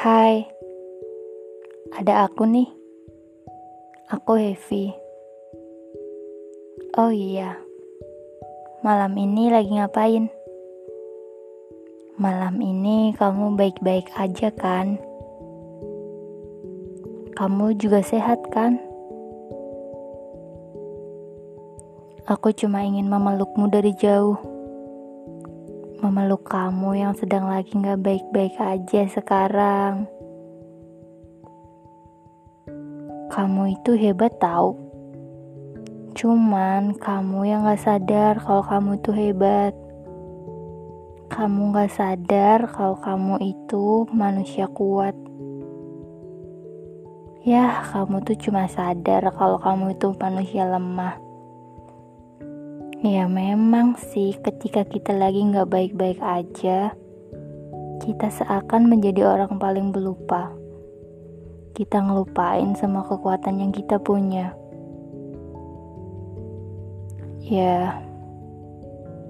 Hai, ada aku nih. Aku Heavy. Oh iya, malam ini lagi ngapain? Malam ini kamu baik-baik aja kan? Kamu juga sehat kan? Aku cuma ingin memelukmu dari jauh memeluk kamu yang sedang lagi gak baik-baik aja sekarang. Kamu itu hebat tau. Cuman kamu yang gak sadar kalau kamu itu hebat. Kamu gak sadar kalau kamu itu manusia kuat. Ya, kamu tuh cuma sadar kalau kamu itu manusia lemah. Ya memang sih ketika kita lagi nggak baik-baik aja, kita seakan menjadi orang paling belupa. Kita ngelupain semua kekuatan yang kita punya. Ya,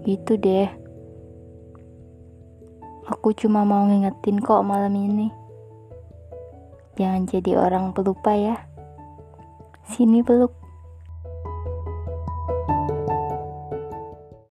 gitu deh. Aku cuma mau ngingetin kok malam ini. Jangan jadi orang pelupa ya. Sini peluk.